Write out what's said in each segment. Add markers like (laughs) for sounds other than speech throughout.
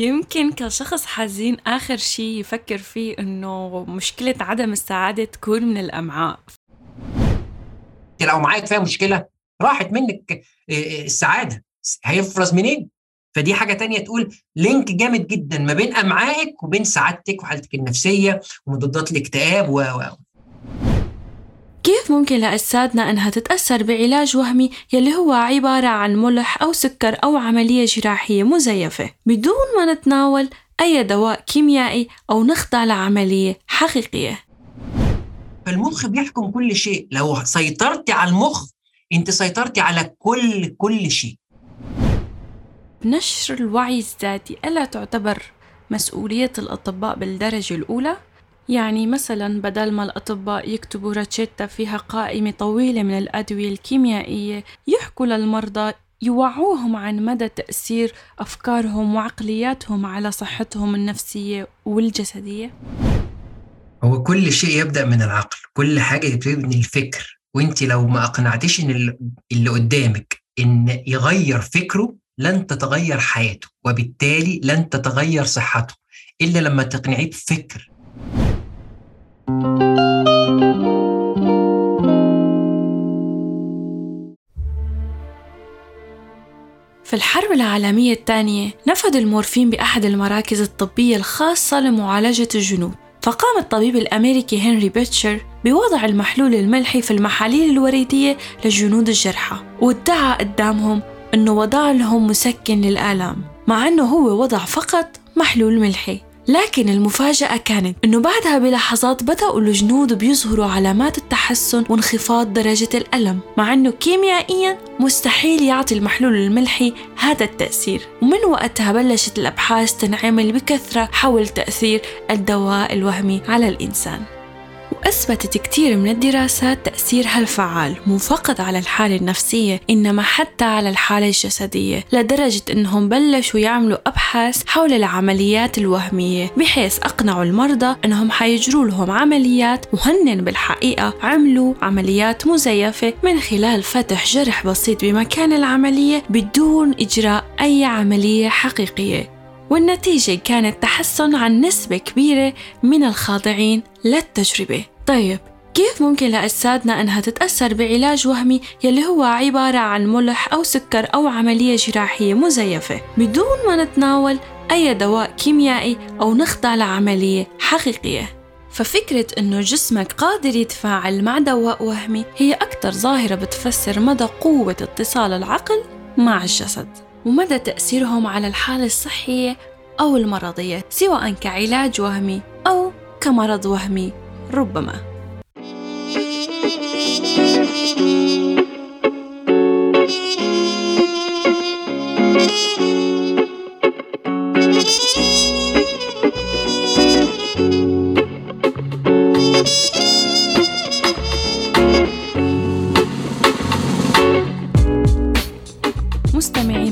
يمكن كشخص حزين آخر شيء يفكر فيه إنه مشكلة عدم السعادة تكون من الأمعاء لو معاك فيها مشكلة راحت منك السعادة هيفرز منين؟ فدي حاجة تانية تقول لينك جامد جدا ما بين أمعائك وبين سعادتك وحالتك النفسية ومضادات الاكتئاب و كيف ممكن لأجسادنا أنها تتأثر بعلاج وهمي يلي هو عبارة عن ملح أو سكر أو عملية جراحية مزيفة؟ بدون ما نتناول أي دواء كيميائي أو نخضع لعملية حقيقية. فالمخ بيحكم كل شيء. لو سيطرتي على المخ أنت سيطرتي على كل كل شيء. نشر الوعي الذاتي ألا تعتبر مسؤولية الأطباء بالدرجة الأولى؟ يعني مثلا بدل ما الأطباء يكتبوا روشتة فيها قائمة طويلة من الأدوية الكيميائية يحكوا للمرضى يوعوهم عن مدى تأثير أفكارهم وعقلياتهم على صحتهم النفسية والجسدية. هو كل شيء يبدأ من العقل كل حاجة من الفكر. وانت لو ما أقنعتيش إن اللي قدامك إن يغير فكره لن تتغير حياته وبالتالي لن تتغير صحته إلا لما تقنعيه بفكر. في الحرب العالمية الثانية نفذ المورفين بأحد المراكز الطبية الخاصة لمعالجة الجنود فقام الطبيب الأمريكي هنري بيتشر بوضع المحلول الملحي في المحاليل الوريدية للجنود الجرحى وادعى قدامهم أنه وضع لهم مسكن للآلام مع أنه هو وضع فقط محلول ملحي. لكن المفاجأة كانت إنه بعدها بلحظات بدأوا الجنود بيظهروا علامات التحسن وانخفاض درجة الألم مع إنه كيميائيا مستحيل يعطي المحلول الملحي هذا التأثير. ومن وقتها بلشت الأبحاث تنعمل بكثرة حول تأثير الدواء الوهمي على الإنسان. وأثبتت كثير من الدراسات تأثيرها الفعال مو فقط على الحالة النفسية إنما حتى على الحالة الجسدية لدرجة إنهم بلشوا يعملوا أبحاث حول العمليات الوهمية بحيث أقنعوا المرضى إنهم حيجروا لهم عمليات وهن بالحقيقة عملوا عمليات مزيفة من خلال فتح جرح بسيط بمكان العملية بدون إجراء أي عملية حقيقية. والنتيجة كانت تحسن عن نسبة كبيرة من الخاضعين للتجربة. طيب كيف ممكن لأجسادنا أنها تتأثر بعلاج وهمي يلي هو عبارة عن ملح أو سكر أو عملية جراحية مزيفة بدون ما نتناول أي دواء كيميائي أو نخضع لعملية حقيقية؟ ففكرة إنه جسمك قادر يتفاعل مع دواء وهمي هي أكثر ظاهرة بتفسر مدى قوة اتصال العقل مع الجسد. ومدى تأثيرهم على الحالة الصحية أو المرضية سواء كعلاج وهمي أو كمرض وهمي ربما.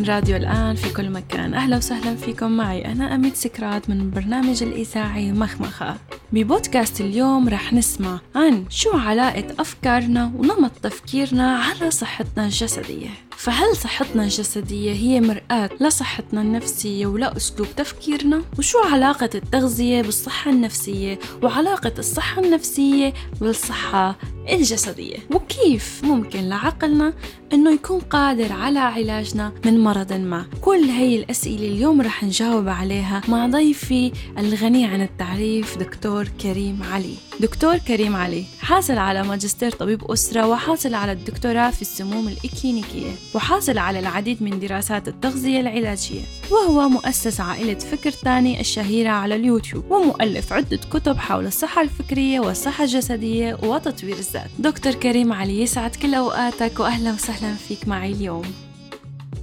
راديو الآن في كل مكان. أهلا وسهلا فيكم معي أنا أميت سكرات من برنامج الإذاعي مخمخة. ببودكاست اليوم رح نسمع عن شو علاقة أفكارنا ونمط تفكيرنا على صحتنا الجسدية. فهل صحتنا الجسدية هي مرآة لصحتنا النفسية ولا أسلوب تفكيرنا؟ وشو علاقة التغذية بالصحة النفسية وعلاقة الصحة النفسية بالصحة الجسدية؟ وكيف ممكن لعقلنا إنه يكون قادر على علاجنا من مرض ما؟ كل هي الأسئلة اليوم رح نجاوب عليها مع ضيفي الغني عن التعريف دكتور كريم علي دكتور كريم علي حاصل على ماجستير طبيب أسرة وحاصل على الدكتوراه في السموم الإكلينيكية وحاصل على العديد من دراسات التغذية العلاجية وهو مؤسس عائلة فكر تاني الشهيرة على اليوتيوب ومؤلف عدة كتب حول الصحة الفكرية والصحة الجسدية وتطوير الذات دكتور كريم علي يسعد كل أوقاتك وأهلا وسهلا فيك معي اليوم.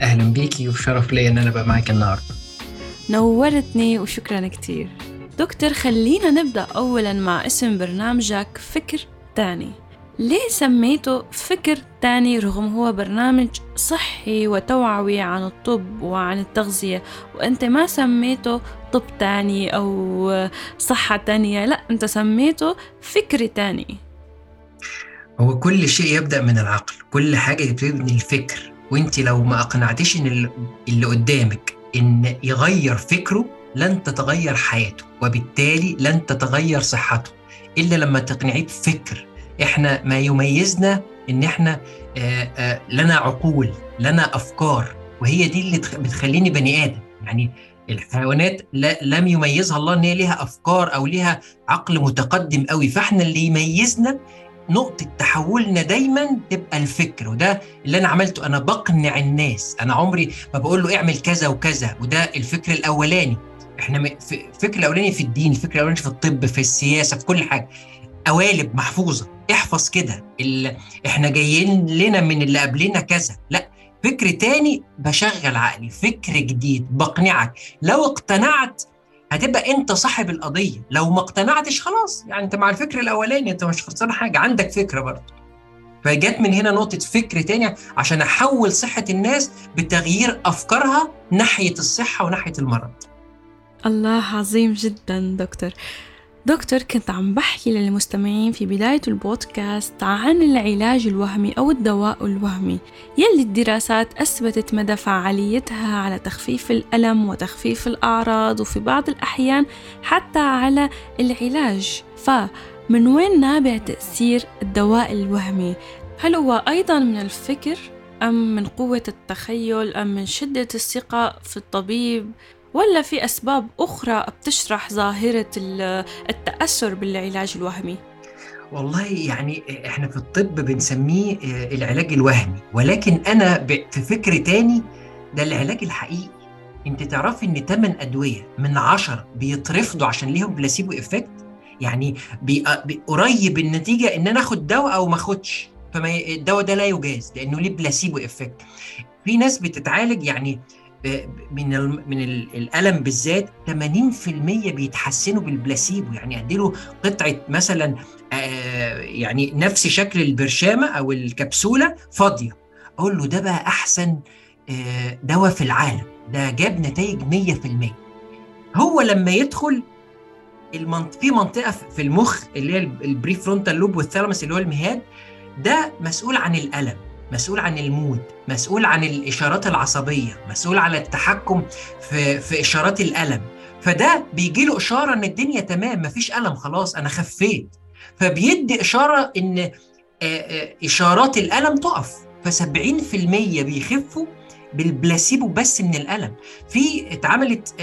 أهلا بيكي وشرف لي أن أنا بقى معك النهاردة؟ نورتني وشكرا كتير. دكتور خلينا نبدأ أولا مع اسم برنامجك فكر تاني. ليه سميته فكر تاني رغم هو برنامج صحي وتوعوي عن الطب وعن التغذية؟ وأنت ما سميته طب تاني أو صحة تانية لا أنت سميته فكر تاني. هو كل شيء يبدأ من العقل كل حاجة يبتدي من الفكر. وانت لو ما أقنعتيش إن اللي قدامك إن يغير فكره لن تتغير حياته وبالتالي لن تتغير صحته. إلا لما تقنعيه بفكر. إحنا ما يميزنا إن إحنا آآ آآ لنا عقول لنا أفكار. وهي دي اللي بتخليني بني آدم. يعني الحيوانات لا لم يميزها الله إن هي ليها أفكار أو ليها عقل متقدم قوي فإحنا اللي يميزنا نقطة تحولنا دايما تبقى الفكر وده اللي أنا عملته. أنا بقنع الناس. أنا عمري ما بقول له اعمل كذا وكذا وده الفكر الأولاني. إحنا الفكر الأولاني في الدين الفكر الأولاني في الطب في السياسة في كل حاجة. قوالب محفوظة. احفظ كده. إحنا جايين لنا من اللي قبلنا كذا. لا فكر تاني بشغل عقلي. فكر جديد. بقنعك. لو اقتنعت هتبقى انت صاحب القضية. لو ما اقتنعتش خلاص. يعني انت مع الفكر الأولاني انت مش خسران حاجة. عندك فكرة برضه. فجت من هنا نقطة فكر تاني عشان أحول صحة الناس بتغيير أفكارها ناحية الصحة وناحية المرض. الله عظيم جدا دكتور. دكتور كنت عم بحكي للمستمعين في بداية البودكاست عن العلاج الوهمي أو الدواء الوهمي يلي الدراسات أثبتت مدى فعاليتها على تخفيف الألم وتخفيف الأعراض وفي بعض الأحيان حتى على العلاج فمن وين نابع تأثير الدواء الوهمي؟ هل هو أيضا من الفكر أم من قوة التخيل أم من شدة الثقة في الطبيب ولا في أسباب أخرى بتشرح ظاهرة التأثر بالعلاج الوهمي؟ والله يعني إحنا في الطب بنسميه العلاج الوهمي. ولكن أنا في فكر تاني ده العلاج الحقيقي. أنت تعرفي إن 8 أدوية من 10 بيترفضوا عشان ليهم placebo effect يعني بي قريب النتيجة إن أنا آخد دواء أو ما آخدش. فما الدواء ده لا يجاز لأنه ليه placebo effect في ناس بتتعالج يعني من من الألم بالذات 80% بيتحسنوا بالبلاسيبو. يعني اديله قطعة مثلا يعني نفس شكل البرشامة أو الكبسولة فاضية. أقول له ده بقى أحسن دواء في العالم. ده جاب نتائج 100% هو لما يدخل. في منطقة في المخ اللي هي ال prefrontal lobe وال thalamus اللي هو المهاد ده مسؤول عن الألم. مسؤول عن ال mood مسؤول عن الإشارات العصبية مسؤول على التحكم في في إشارات الألم. فده بيجي له إشارة إن الدنيا تمام مفيش ألم خلاص أنا خفيت. فبيدي إشارة إن إشارات الألم تقف. ف70% بيخفوا بالبلاسيبو بس من الألم. في اتعملت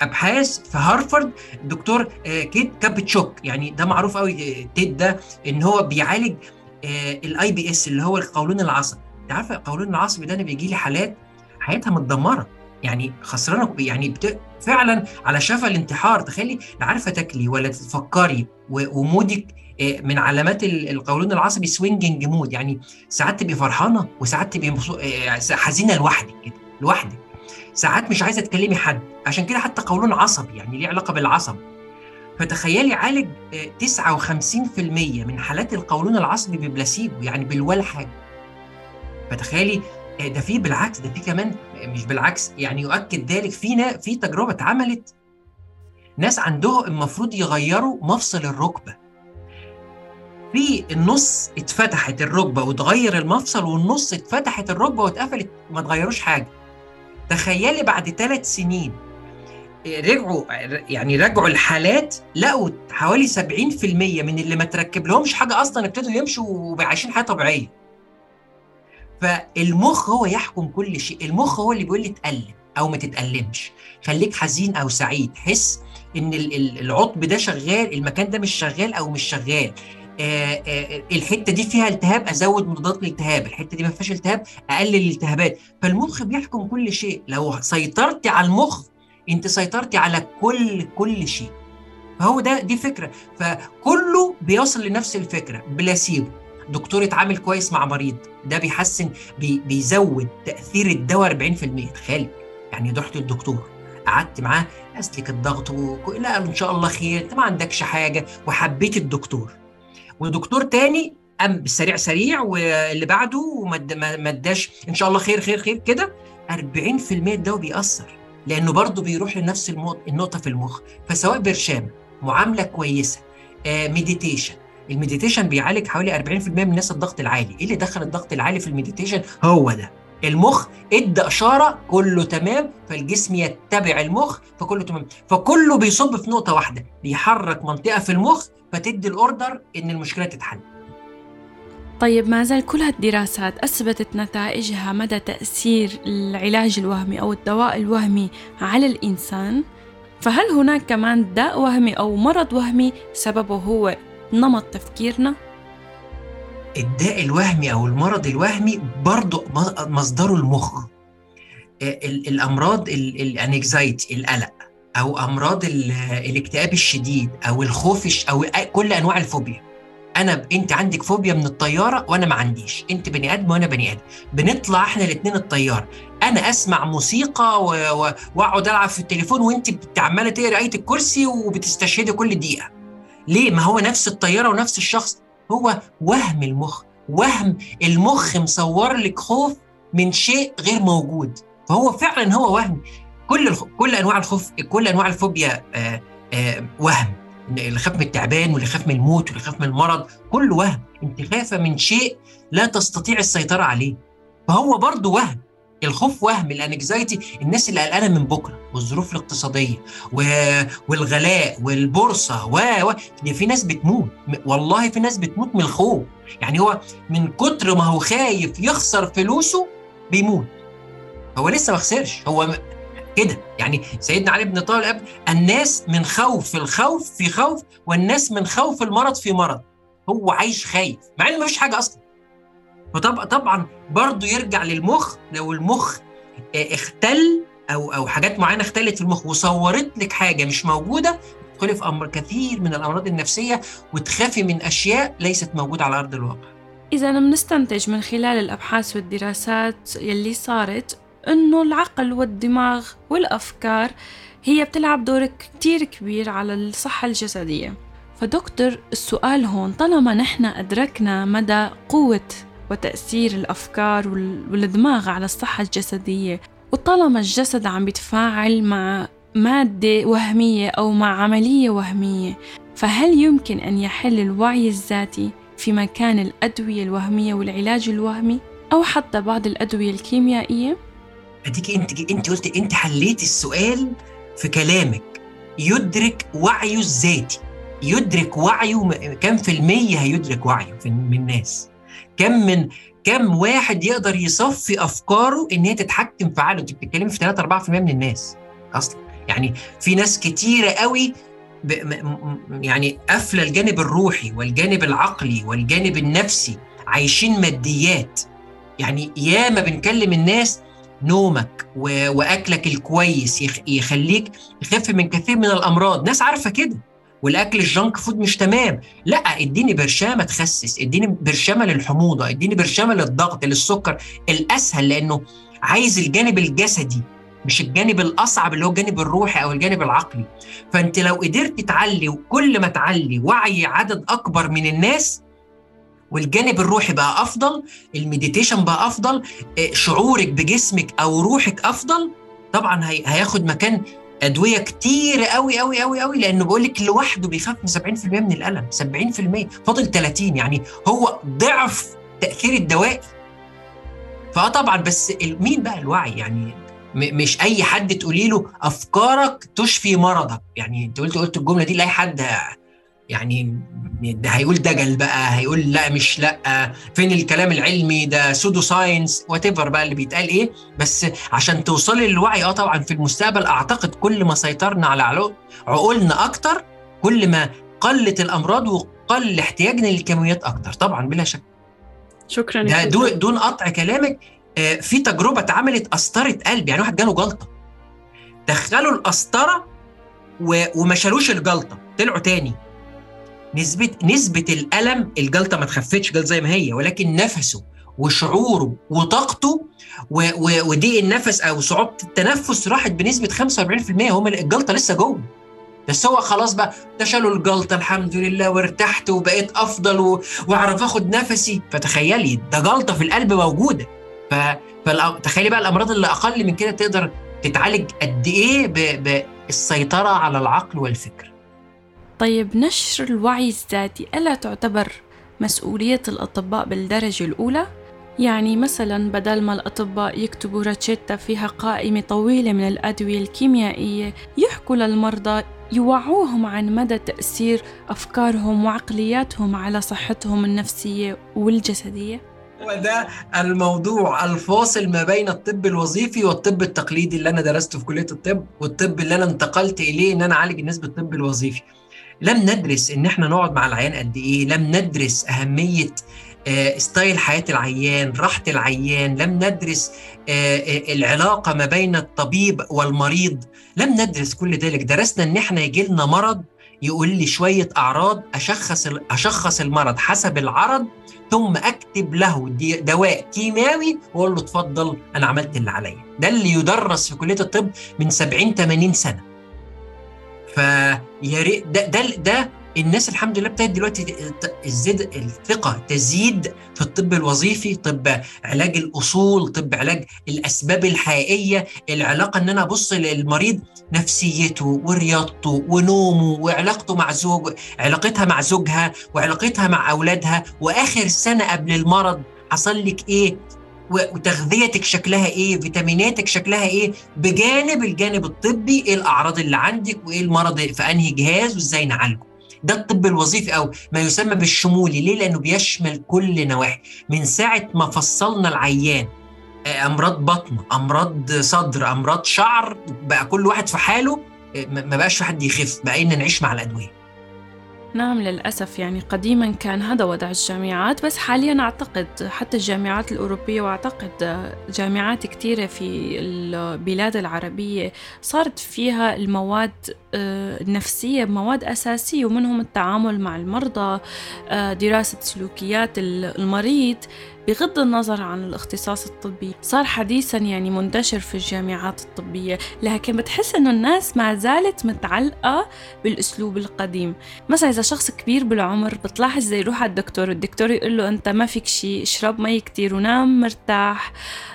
أبحاث في هارفارد الدكتور كيت كابتشوك يعني ده معروف قوي تيد ده إن هو بيعالج ال IBS اللي هو القولون العصبي. أنت عارفه القولون العصبي ده أنا بيجي لي حالات حياتها متدمرة. يعني خسرانة يعني بت... فعلا على شفا الانتحار. تخيلي لا عارفة تاكلي ولا تفكري و mood ك من علامات القولون العصبي swinging mood يعني ساعات تبقي فرحانة وساعات تبقي حزينة لوحدك كده لوحدك. ساعات مش عايزة تكلمي حد. عشان كده حتى قولون عصبي يعني ليه علاقة بالعصب. فتخيلي عالج 59% من حالات القولون العصبي ببلاسيبو يعني بالولا حاجة فتخيلي ده في بالعكس ده في كمان مش بالعكس يعني يؤكد ذلك في في تجربة اتعملت. ناس عندهم المفروض يغيروا مفصل الركبة. في النص اتفتحت الركبة وتغير المفصل والنص اتفتحت الركبة واتقفلت ما تغيروش حاجة. تخيلي بعد ثلاث سنين رجعوا يعني رجعوا الحالات لقوا حوالي 70% من اللي ما تركب لهمش حاجة أصلا ابتدوا يمشوا وعايشين حياة طبيعية. فالمخ هو يحكم كل شيء، المخ هو اللي بيقول لي اتألم أو ما تتألمش، خليك حزين أو سعيد، حس إن العطب ده شغال، المكان ده مش شغال أو مش شغال. الحتة دي فيها التهاب أزود مضادات الالتهاب، الحتة دي ما فيهاش التهاب أقلل الالتهابات، فالمخ بيحكم كل شيء، لو سيطرتي على المخ انت سيطرتي على كل كل شيء. فهو ده دي فكرة. فكله بيوصل لنفس الفكرة بلاسيبو. دكتور اتعامل كويس مع مريض ده بيحسن بي بيزود تأثير الدواء 40% تخيل. يعني رحت للدكتور قعدت معاه أسلك الضغط. لا إن شاء الله خير أنت ما عندكش حاجة وحبيت الدكتور. ودكتور تاني قام بالسريع سريع واللي بعده وما اداش إن شاء الله خير خير خير كده. 40% الدواء بيأثر. لأنه برضه بيروح لنفس النقطة في المخ. فسواء برشام معاملة كويسة آه، meditation ال meditation بيعالج حوالي 40% من الناس الضغط العالي. إيه اللي دخل الضغط العالي في ال meditation هو ده. المخ إدى إشارة كله تمام فالجسم يتبع المخ فكله تمام. فكله بيصب في نقطة واحدة بيحرك منطقة في المخ فتدي ال order إن المشكلة تتحل. طيب ما زال كل هالدراسات أثبتت نتائجها مدى تأثير العلاج الوهمي أو الدواء الوهمي على الإنسان؟ فهل هناك كمان داء وهمي أو مرض وهمي سببه هو نمط تفكيرنا؟ الداء الوهمي أو المرض الوهمي برضه مصدره المخ. الأمراض الأنكزايتي القلق أو أمراض الاكتئاب الشديد أو الخوف أو كل أنواع الفوبيا. أنا أنت عندك فوبيا من الطيارة وأنا ما عنديش. أنت بني آدم وأنا بني آدم. بنطلع إحنا الاثنين الطيارة. أنا أسمع موسيقى وأقعد ألعب في التليفون وأنت عمالة تقري إيه الكرسي وبتستشهدي كل دقيقة. ليه؟ ما هو نفس الطيارة ونفس الشخص. هو وهم المخ. وهم المخ مصور لك خوف من شيء غير موجود. فهو فعلا هو وهم. كل كل أنواع الخوف كل أنواع الفوبيا آآ آآ وهم. اللي خاف من التعبان واللي خاف من الموت واللي خاف من المرض كله وهم انت خايفه من شيء لا تستطيع السيطرة عليه فهو برضه وهم الخوف وهم الانكزايتي الناس اللي قلقانة من بكرة والظروف الاقتصادية. والغلاء والبورصة و... و... في ناس بتموت والله في ناس بتموت من الخوف يعني هو من كتر ما هو خايف يخسر فلوسه بيموت هو لسه ما خسرش هو كده. يعني سيدنا علي بن طالب الناس من خوف الخوف في خوف والناس من خوف المرض في مرض. هو عايش خايف مع ان مفيش حاجة أصلا. فطبعا طبعا برضه يرجع للمخ لو المخ اختل أو أو حاجات معينة اختلت في المخ وصورت لك حاجة مش موجودة تدخلي في أمر كثير من الأمراض النفسية وتخافي من أشياء ليست موجودة على أرض الواقع. إذا بنستنتج من خلال الأبحاث والدراسات يلي صارت إنه العقل والدماغ والأفكار هي بتلعب دور كتير كبير على الصحة الجسدية. فدكتور السؤال هون طالما نحن أدركنا مدى قوة وتأثير الأفكار والدماغ على الصحة الجسدية وطالما الجسد عم بيتفاعل مع مادة وهمية أو مع عملية وهمية فهل يمكن أن يحل الوعي الذاتي في مكان الأدوية الوهمية والعلاج الوهمي أو حتى بعض الأدوية الكيميائية؟ أديك أنت أنت قلت أنت حليت السؤال في كلامك. يدرك وعيه الذاتي. يدرك وعيه كم في المية هيدرك وعيه من الناس؟ كم من كم واحد يقدر يصفي أفكاره إن هي تتحكم في عقله؟ أنت بتتكلمي في 3 4% من الناس. أصلا يعني في ناس كتيرة قوي. يعني قافلة الجانب الروحي والجانب العقلي والجانب النفسي عايشين ماديات. يعني ياما بنكلم الناس نومك. وأكلك الكويس يخ... يخليك يخف من كثير من الأمراض. ناس عارفة كده. والأكل الجنك فود مش تمام. لأ اديني برشامة تخسس اديني برشامة للحموضة اديني برشامة للضغط للسكر الأسهل لأنه عايز الجانب الجسدي مش الجانب الأصعب اللي هو الجانب الروحي أو الجانب العقلي. فأنت لو قدرت تعلي وكل ما تعلي وعي عدد أكبر من الناس والجانب الروحي بقى أفضل المديتيشن بقى أفضل شعورك بجسمك أو روحك أفضل طبعا هياخد مكان أدوية كتير قوي قوي قوي قوي لأنه بقول لك لوحده بيخاف من 70% من الألم 70% فاضل 30 يعني هو ضعف تأثير الدوائي فآه طبعا بس مين بقى الوعي؟ يعني مش أي حد تقولي له أفكارك تشفي مرضك. يعني أنت قلت قلت الجملة دي لاي حد يعني ده هيقول دجل بقى هيقول لا مش لا. فين الكلام العلمي ده؟ pseudo science what بقى اللي بيتقال إيه. بس عشان توصلي للوعي آه طبعا في المستقبل أعتقد كل ما سيطرنا على عقولنا أكتر كل ما قلت الأمراض وقل احتياجنا للكيماويات أكتر طبعا بلا شك. شكرا ده دون, دون قطع كلامك. آه في تجربة اتعملت قسطره قلب يعني واحد جاله جلطة. دخلوا القسطرة وما شالوش الجلطة. طلعوا تاني. نسبة نسبة الألم الجلطة ما تخفتش جلطة زي ما هي ولكن نفسه وشعوره وطاقته وضيق النفس أو صعوبة التنفس راحت بنسبة 45% هم الجلطة لسه جوه. بس هو خلاص بقى ده شالوا الجلطة الحمد لله وارتحت وبقيت أفضل و... وأعرف آخد نفسي. فتخيلي ده جلطة في القلب موجودة. ف... فتخيلي بقى الأمراض اللي أقل من كده تقدر تتعالج قد إيه ب... بالسيطرة على العقل والفكر. طيب نشر الوعي الذاتي ألا تعتبر مسؤولية الأطباء بالدرجة الأولى؟ يعني مثلا بدل ما الأطباء يكتبوا روتشيتا فيها قائمة طويلة من الأدوية الكيميائية يحكوا للمرضى يوعوهم عن مدى تأثير أفكارهم وعقلياتهم على صحتهم النفسية والجسدية وده الموضوع الفاصل ما بين الطب الوظيفي والطب التقليدي اللي أنا درسته في كلية الطب والطب اللي أنا انتقلت إليه إن أنا أعالج الناس بالطب الوظيفي لم ندرس إن إحنا نقعد مع العيان قد إيه لم ندرس أهمية آه، ستايل حياة العيان راحة العيان لم ندرس آه، آه، العلاقة ما بين الطبيب والمريض لم ندرس كل ذلك. درسنا إن إحنا يجي لنا مرض يقول لي شوية أعراض أشخص أشخص المرض حسب العرض ثم أكتب له دواء كيماوي وأقول له اتفضل أنا عملت اللي عليا. ده اللي يدرس في كلية الطب من 70 80 سنة. فيا ريت ده ده ده الناس الحمد لله ابتدت دلوقتي الزد الثقة تزيد في الطب الوظيفي طب علاج الأصول طب علاج الأسباب الحقيقية. العلاقة إن أنا أبص للمريض نفسيته ورياضته ونومه وعلاقته مع زوج علاقتها مع زوجها وعلاقتها مع أولادها وآخر سنة قبل المرض حصل لك إيه؟ وتغذيتك شكلها إيه فيتاميناتك شكلها إيه بجانب الجانب الطبي إيه الأعراض اللي عندك وإيه المرض في أنهي جهاز وإزاي نعالجه. ده الطب الوظيفي أو ما يسمى بالشمولي. ليه؟ لأنه بيشمل كل نواحي. من ساعة ما فصلنا العيان آه، أمراض بطن أمراض صدر أمراض شعر بقى كل واحد في حاله آه، ما بقاش في حد يخف بقينا نعيش مع الأدوية. نعم للأسف. يعني قديما كان هذا وضع الجامعات بس حاليا أعتقد حتى الجامعات الأوروبية وأعتقد جامعات كثيرة في البلاد العربية صارت فيها المواد آه، النفسية مواد أساسية ومنهم التعامل مع المرضى آه، دراسة سلوكيات المريض. بغض النظر عن الاختصاص الطبي صار حديثا يعني منتشر في الجامعات الطبية لكن بتحس إنه الناس ما زالت متعلقة بالأسلوب القديم. مثلا إذا شخص كبير بالعمر بتلاحظ زي يروح على الدكتور الدكتور يقول له أنت ما فيك شيء اشرب مي كتير ونام مرتاح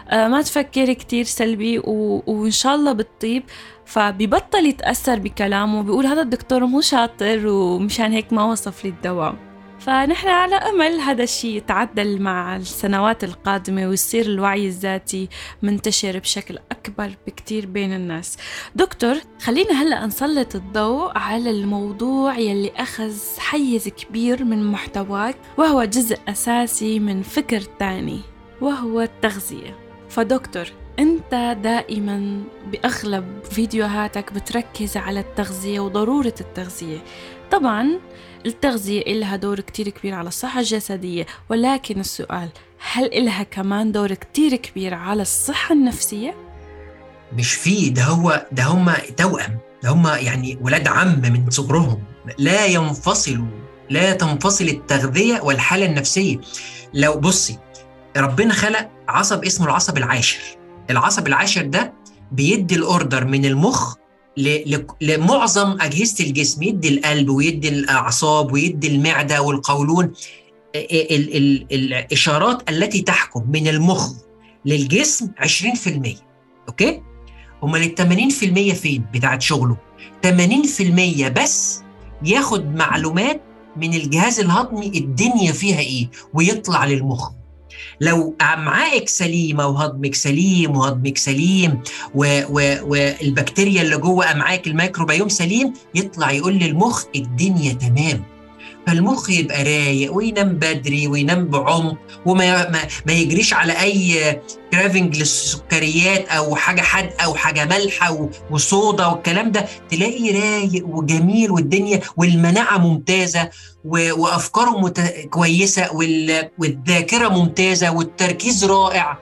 آه ما تفكر كتير سلبي و... وإن شاء الله بتطيب. فبيبطل يتأثر بكلامه بيقول هذا الدكتور مو شاطر ومشان هيك ما وصف لي الدواء. فنحن على أمل هذا الشيء يتعدل مع السنوات القادمة ويصير الوعي الذاتي منتشر بشكل أكبر بكتير بين الناس. دكتور خلينا هلأ نسلط الضوء على الموضوع يلي أخذ حيز كبير من محتواك وهو جزء أساسي من فكر تاني وهو التغذية. فدكتور أنت دائما بأغلب فيديوهاتك بتركز على التغذية وضرورة التغذية. طبعا التغذية إلها دور كتير كبير على الصحة الجسدية ولكن السؤال هل إلها كمان دور كتير كبير على الصحة النفسية؟ مش في ده هو ده هم توأم ده هم يعني ولاد عم من صغرهم. لا ينفصلوا لا تنفصل التغذية والحالة النفسية. لو بصي ربنا خلق عصب اسمه العصب العاشر. العصب العاشر ده بيدي الأوردر من المخ لمعظم أجهزة الجسم يدي القلب ويدي الأعصاب ويدي المعدة والقولون الإشارات التي تحكم من المخ للجسم 20% أوكي؟ أمال ال 80% فين؟ بتاعت شغله. 80% بس ياخد معلومات من الجهاز الهضمي الدنيا فيها إيه ويطلع للمخ. لو امعائك سليمة وهضمك سليم وهضمك سليم والبكتيريا اللي جوه امعائك الميكروبيوم سليم يطلع يقول للمخ الدنيا تمام. فالمخ يبقى رايق وينام بدري وينام بعمق وما ما, ما يجريش على أي كرافنج للسكريات أو حاجة حادقة أو حاجة مالحة وصودا والكلام ده. تلاقي رايق وجميل والدنيا والمناعة ممتازة وأفكاره مت... كويسة وال... والذاكرة ممتازة والتركيز رائع.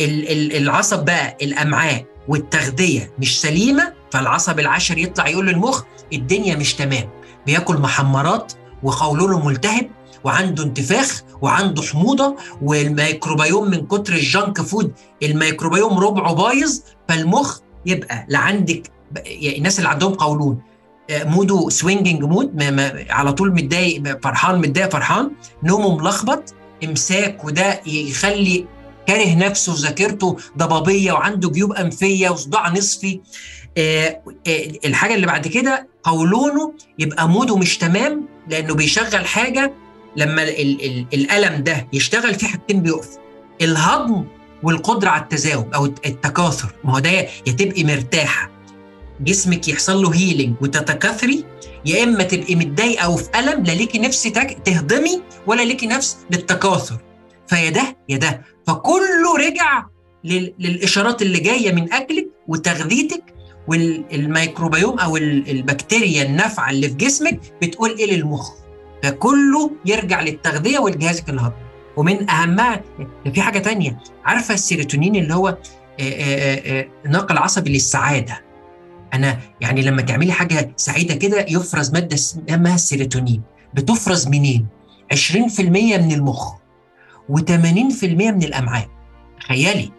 ال... ال... العصب بقى الأمعاء والتغذية مش سليمة فالعصب العشر يطلع يقول للمخ الدنيا مش تمام. بياكل محمرات وقولونه ملتهب وعنده انتفاخ وعنده حموضة والميكروبيوم من كتر ال junk food ال microbiome ربعه بايظ فالمخ يبقى لا عندك يعني الناس اللي عندهم قولون آه، mood ه swinging mood ما ما على طول متضايق فرحان متضايق فرحان نومه ملخبط امساك وده يخلي كاره نفسه وذاكرته ضبابية وعنده جيوب أنفية وصداع نصفي. الحاجة اللي بعد كده قولونه يبقى mood ه مش تمام لأنه بيشغل حاجة لما ال ال الألم ده يشتغل في حاجتين بيقف. الهضم والقدرة على التزاوج أو التكاثر. ما هو ده يا تبقي مرتاحة. جسمك يحصل له healing وتتكاثري يا إما تبقي متضايقة وفي ألم لا ليكي نفس تهضمي ولا ليكي نفس للتكاثر. فيا ده يا ده. فكله رجع للإشارات اللي جاية من أكلك وتغذيتك والميكروبيوم أو البكتيريا النافعة اللي في جسمك بتقول إيه للمخ. فكله يرجع للتغذية والجهاز الهضمي ومن أهمها في حاجة تانية. عارفة السيروتونين اللي هو ناقل عصبي للسعادة؟ أنا يعني لما تعملي حاجة سعيدة كده يفرز مادة اسمها السيروتونين بتفرز منين؟ 20% من المخ و80% من الأمعاء. تخيلي.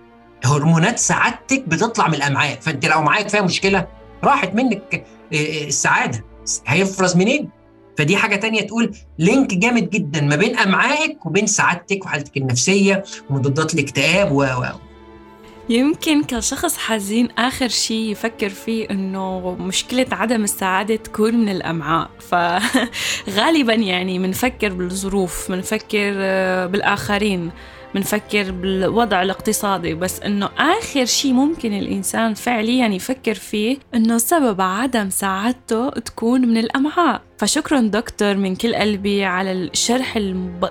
هرمونات سعادتك بتطلع من الأمعاء. فأنت لو معاك فيها مشكلة راحت منك السعادة. هيفرز منين؟ فدي حاجة تانية تقول لينك جامد جدا ما بين أمعائك وبين سعادتك وحالتك النفسية ومضادات الاكتئاب و يمكن كشخص حزين آخر شيء يفكر فيه إنه مشكلة عدم السعادة تكون من الأمعاء. فغالبا (laughs) يعني منفكر بالظروف منفكر بالآخرين. بنفكر بالوضع الاقتصادي بس إنه آخر شيء ممكن الإنسان فعليا يفكر فيه إنه سبب عدم سعادته تكون من الأمعاء. فشكرا دكتور من كل قلبي على الشرح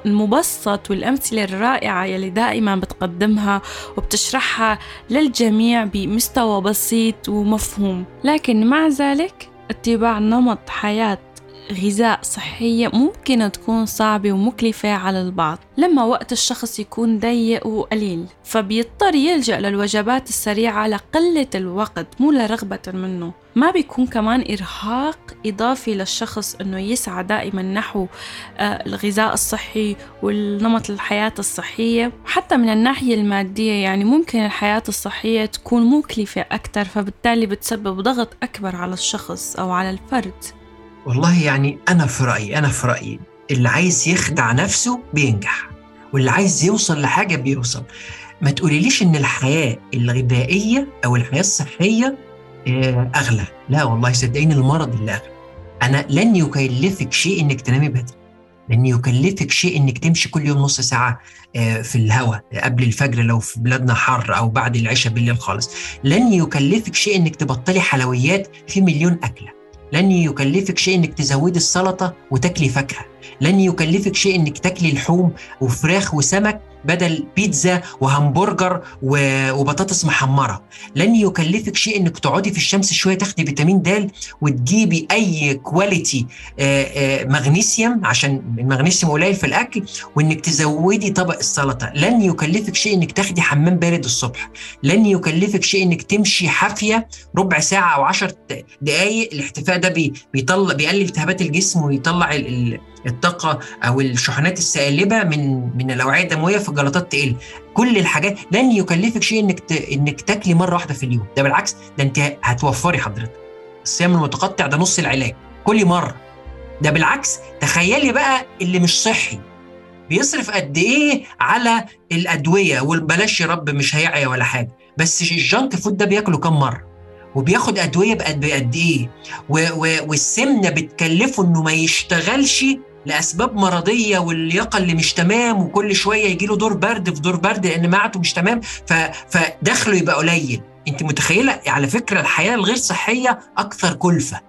المبسط والأمثلة الرائعة يلي دائما بتقدمها وبتشرحها للجميع بمستوى بسيط ومفهوم. لكن مع ذلك اتباع نمط حياة غذاء صحية ممكن تكون صعبة ومكلفة على البعض لما وقت الشخص يكون ضيق وقليل فبيضطر يلجأ للوجبات السريعة لقلة الوقت مو لرغبة منه. ما بيكون كمان إرهاق إضافي للشخص إنه يسعى دائما نحو آه، الغذاء الصحي والنمط الحياة الصحية. حتى من الناحية المادية يعني ممكن الحياة الصحية تكون مكلفة أكثر فبالتالي بتسبب ضغط أكبر على الشخص أو على الفرد. والله يعني أنا في رأيي أنا في رأيي اللي عايز يخدع نفسه بينجح واللي عايز يوصل لحاجة بيوصل. ما تقوليليش إن الحياة الغذائية أو الحياة الصحية آه، أغلى. لا والله صدقيني المرض اللي أغلى. أنا لن يكلفك شيء إنك تنامي بدري. لن يكلفك شيء إنك تمشي كل يوم نص ساعة آه، في الهواء قبل الفجر لو في بلادنا حر أو بعد العشاء بالليل خالص. لن يكلفك شيء إنك تبطلي حلويات في مليون أكلة. لن يكلفك شيء إنك تزودي السلطة وتاكلي فاكهة. لن يكلفك شيء إنك تاكلي لحوم وفراخ وسمك بدل بيتزا وهمبرجر وبطاطس محمرة. لن يكلفك شيء إنك تقعدي في الشمس شوية تاخدي فيتامين د وتجيبي أي quality مغنيسيوم عشان المغنيسيوم قليل في الأكل وإنك تزودي طبق السلطة. لن يكلفك شيء إنك تاخدي حمام بارد الصبح. لن يكلفك شيء إنك تمشي حافية ربع ساعة أو 10 دقائق الاحتفاء ده بيطلع بيقلل التهابات الجسم ويطلع الطاقة أو الشحنات السالبة من من الأوعية الدموية في الجلطات تقل. كل الحاجات لن يكلفك شيء إنك. إنك تاكلي مرة واحدة في اليوم. ده بالعكس ده أنت هتوفري حضرتك. الصيام المتقطع ده نص العلاج. كل مرة. ده بالعكس تخيلي بقى اللي مش صحي. بيصرف قد إيه على الأدوية؟ والبلاش يا رب مش هيعيا ولا حاجة. بس الجانك فود ده بياكله كم مرة؟ وبياخد أدوية بقد إيه؟ والسمنة بتكلفه إنه ما يشتغلش لأسباب مرضية واللياقة اللي مش تمام وكل شوية يجي له دور برد في دور برد لأن معدته مش تمام فدخله يبقى قليل. أنت متخيلة؟ على فكرة الحياة الغير صحية أكثر كلفة.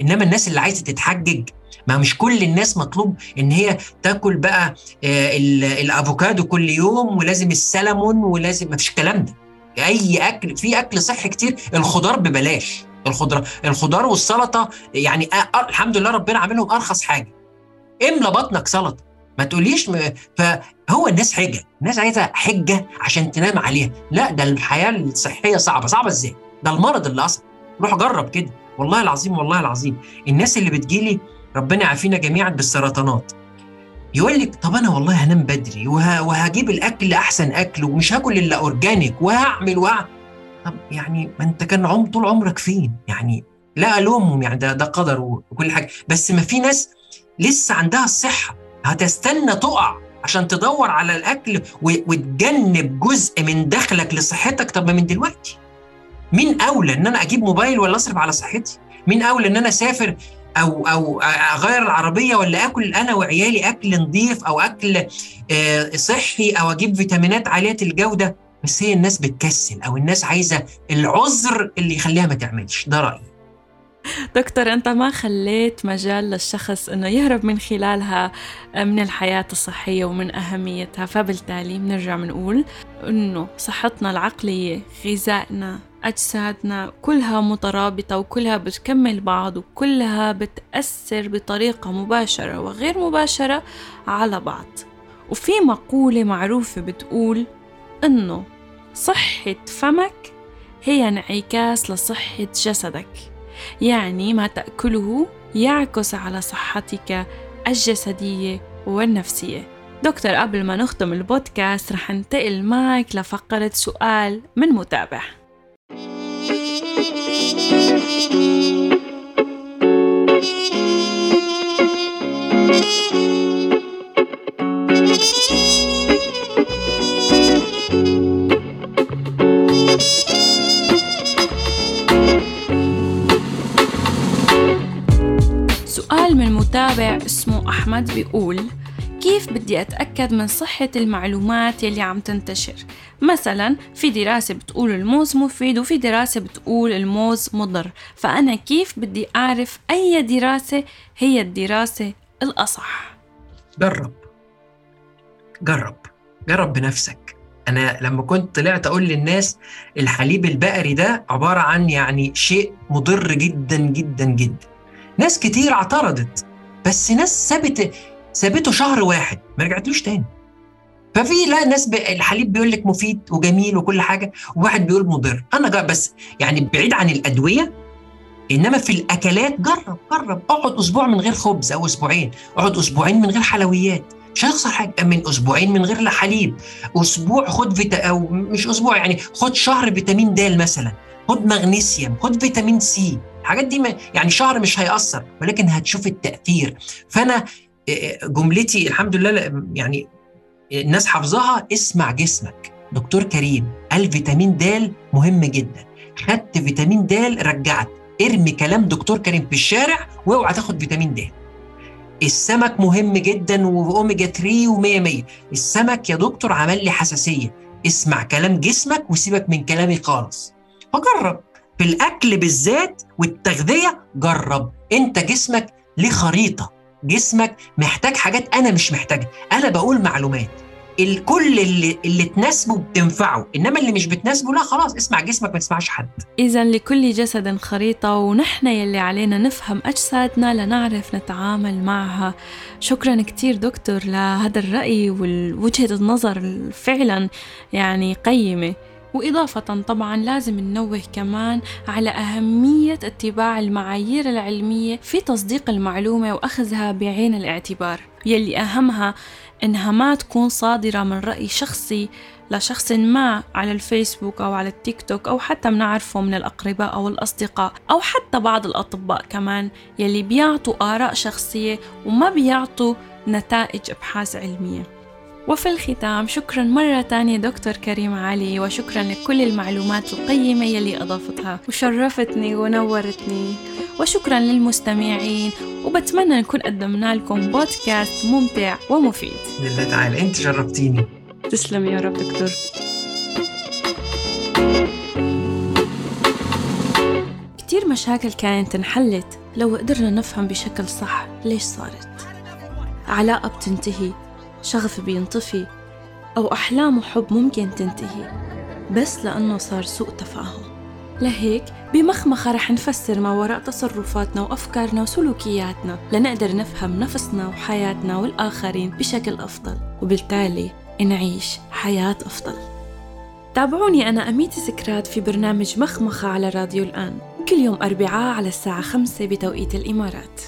إنما الناس اللي عايزة تتحجج ما مش كل الناس مطلوب إن هي تاكل بقى آه، الأفوكادو كل يوم ولازم السلمون ولازم ما فيش الكلام ده. أي أكل في أكل صحي كتير الخضار ببلاش. الخضار الخضار والسلطة يعني الحمد لله ربنا عاملهم أرخص حاجة. املى بطنك سلطة. ما تقوليش م... فهو الناس حجة. الناس عايزة حجة عشان تنام عليها. لا ده الحياة الصحية صعبة. صعبة إزاي؟ ده المرض اللي أصلا روح جرب كده. والله العظيم والله العظيم. الناس اللي بتجيلي ربنا يعافينا جميعا بالسرطانات. يقول لك طب أنا والله هنام بدري وه... وهجيب الأكل أحسن اكل ومش هاكل إلا أورجانيك وهعمل وهعمل طب يعني ما أنت كان عم طول عمرك فين؟ يعني لا ألومهم يعني ده ده قدر وكل حاجة. بس ما في ناس لسه عندها الصحة. هتستنى تقع عشان تدور على الأكل وتجنب جزء من دخلك لصحتك. طب من دلوقتي. مين أولى إن أنا أجيب موبايل ولا أصرف على صحتي؟ مين أولى إن أنا أسافر أو أو أغير العربية ولا آكل أنا وعيالي أكل نظيف أو أكل صحي أو أجيب فيتامينات عالية الجودة؟ بس هي الناس بتكسل أو الناس عايزة العذر اللي يخليها ما تعملش. ده رأيي. دكتور أنت ما خليت مجال للشخص إنه يهرب من خلالها من الحياة الصحية ومن أهميتها فبالتالي بنرجع بنقول إنه صحتنا العقلية غذائنا أجسادنا كلها مترابطة وكلها بتكمل بعض وكلها بتأثر بطريقة مباشرة وغير مباشرة على بعض. وفي مقولة معروفة بتقول إنه صحة فمك هي انعكاس لصحة جسدك. يعني ما تأكله يعكس على صحتك الجسدية والنفسية. دكتور قبل ما نختم البودكاست رح انتقل معك لفقرة سؤال من متابع. سؤال من متابع اسمه أحمد بيقول كيف بدي أتأكد من صحة المعلومات يلي عم تنتشر؟ مثلا في دراسة بتقول الموز مفيد وفي دراسة بتقول الموز مضر فأنا كيف بدي أعرف أي دراسة هي الدراسة الأصح؟ جرب. جرب. جرب بنفسك. أنا لما كنت طلعت أقول للناس الحليب البقري ده عبارة عن يعني شيء مضر جدا جدا جدا. ناس كتير اعترضت. بس ناس سابت سابته شهر واحد ما رجعتلوش تاني. ففي لا ناس. الحليب بيقول لك مفيد وجميل وكل حاجة وواحد بيقول مضر. أنا بس يعني بعيد عن الأدوية إنما في الأكلات جرب جرب. اقعد أسبوع من غير خبز أو أسبوعين. اقعد أسبوعين من غير حلويات. مش هيخسر حاجة. من أسبوعين من غير حليب. أسبوع خد فيتا أو مش أسبوع يعني خد شهر فيتامين د مثلا. خد مغنيسيوم. خد فيتامين سي. الحاجات دي ما يعني شهر مش هيأثر ولكن هتشوف التأثير. فأنا جملتي الحمد لله يعني الناس حافظاها اسمع جسمك. دكتور كريم قال فيتامين د مهم جدا. خدت فيتامين د رجعت. ارمي كلام دكتور كريم في الشارع واوعى تاخد فيتامين د. السمك مهم جدا واوميجا 3 و100 100 السمك يا دكتور عمل لي حساسية. اسمع كلام جسمك وسيبك من كلامي خالص. فجرب. في الأكل بالذات والتغذية جرب. أنت جسمك ليه خريطة. جسمك محتاج حاجات أنا مش محتاجها. أنا بقول معلومات. الكل اللي اللي تناسبه بتنفعه. إنما اللي مش بتناسبه لا خلاص اسمع جسمك ما تسمعش حد. اذا لكل جسد خريطة ونحن يلي علينا نفهم أجسادنا لنعرف نتعامل معها. شكرا كثير دكتور لهذا الرأي ووجهه النظر فعلا يعني قيمة. وإضافة طبعا لازم ننوه كمان على أهمية اتباع المعايير العلمية في تصديق المعلومة وأخذها بعين الاعتبار. يلي أهمها إنها ما تكون صادرة من رأي شخصي لشخص ما على الفيسبوك أو على التيك توك أو حتى بنعرفه من الأقرباء أو الأصدقاء أو حتى بعض الأطباء كمان يلي بيعطوا آراء شخصية وما بيعطوا نتائج أبحاث علمية. وفي الختام شكرا مرة تانية دكتور كريم علي وشكرا لكل المعلومات القيمة يلي أضافتها وشرفتني ونورتني وشكرا للمستمعين وبتمنى نكون قدمنا لكم بودكاست ممتع ومفيد. لله تعالى انت شرفتيني. تسلم يا رب دكتور. كتير مشاكل كانت انحلت لو قدرنا نفهم بشكل صح ليش صارت؟ علاقة بتنتهي شغف بينطفي أو أحلام وحب ممكن تنتهي بس لأنه صار سوء تفاهم. لهيك بمخمخة رح نفسر ما وراء تصرفاتنا وأفكارنا وسلوكياتنا لنقدر نفهم نفسنا وحياتنا والآخرين بشكل أفضل وبالتالي نعيش حياة أفضل. تابعوني أنا أميتي سكرات في برنامج مخمخة على راديو الآن كل يوم أربعاء على الساعة خمسة بتوقيت الإمارات.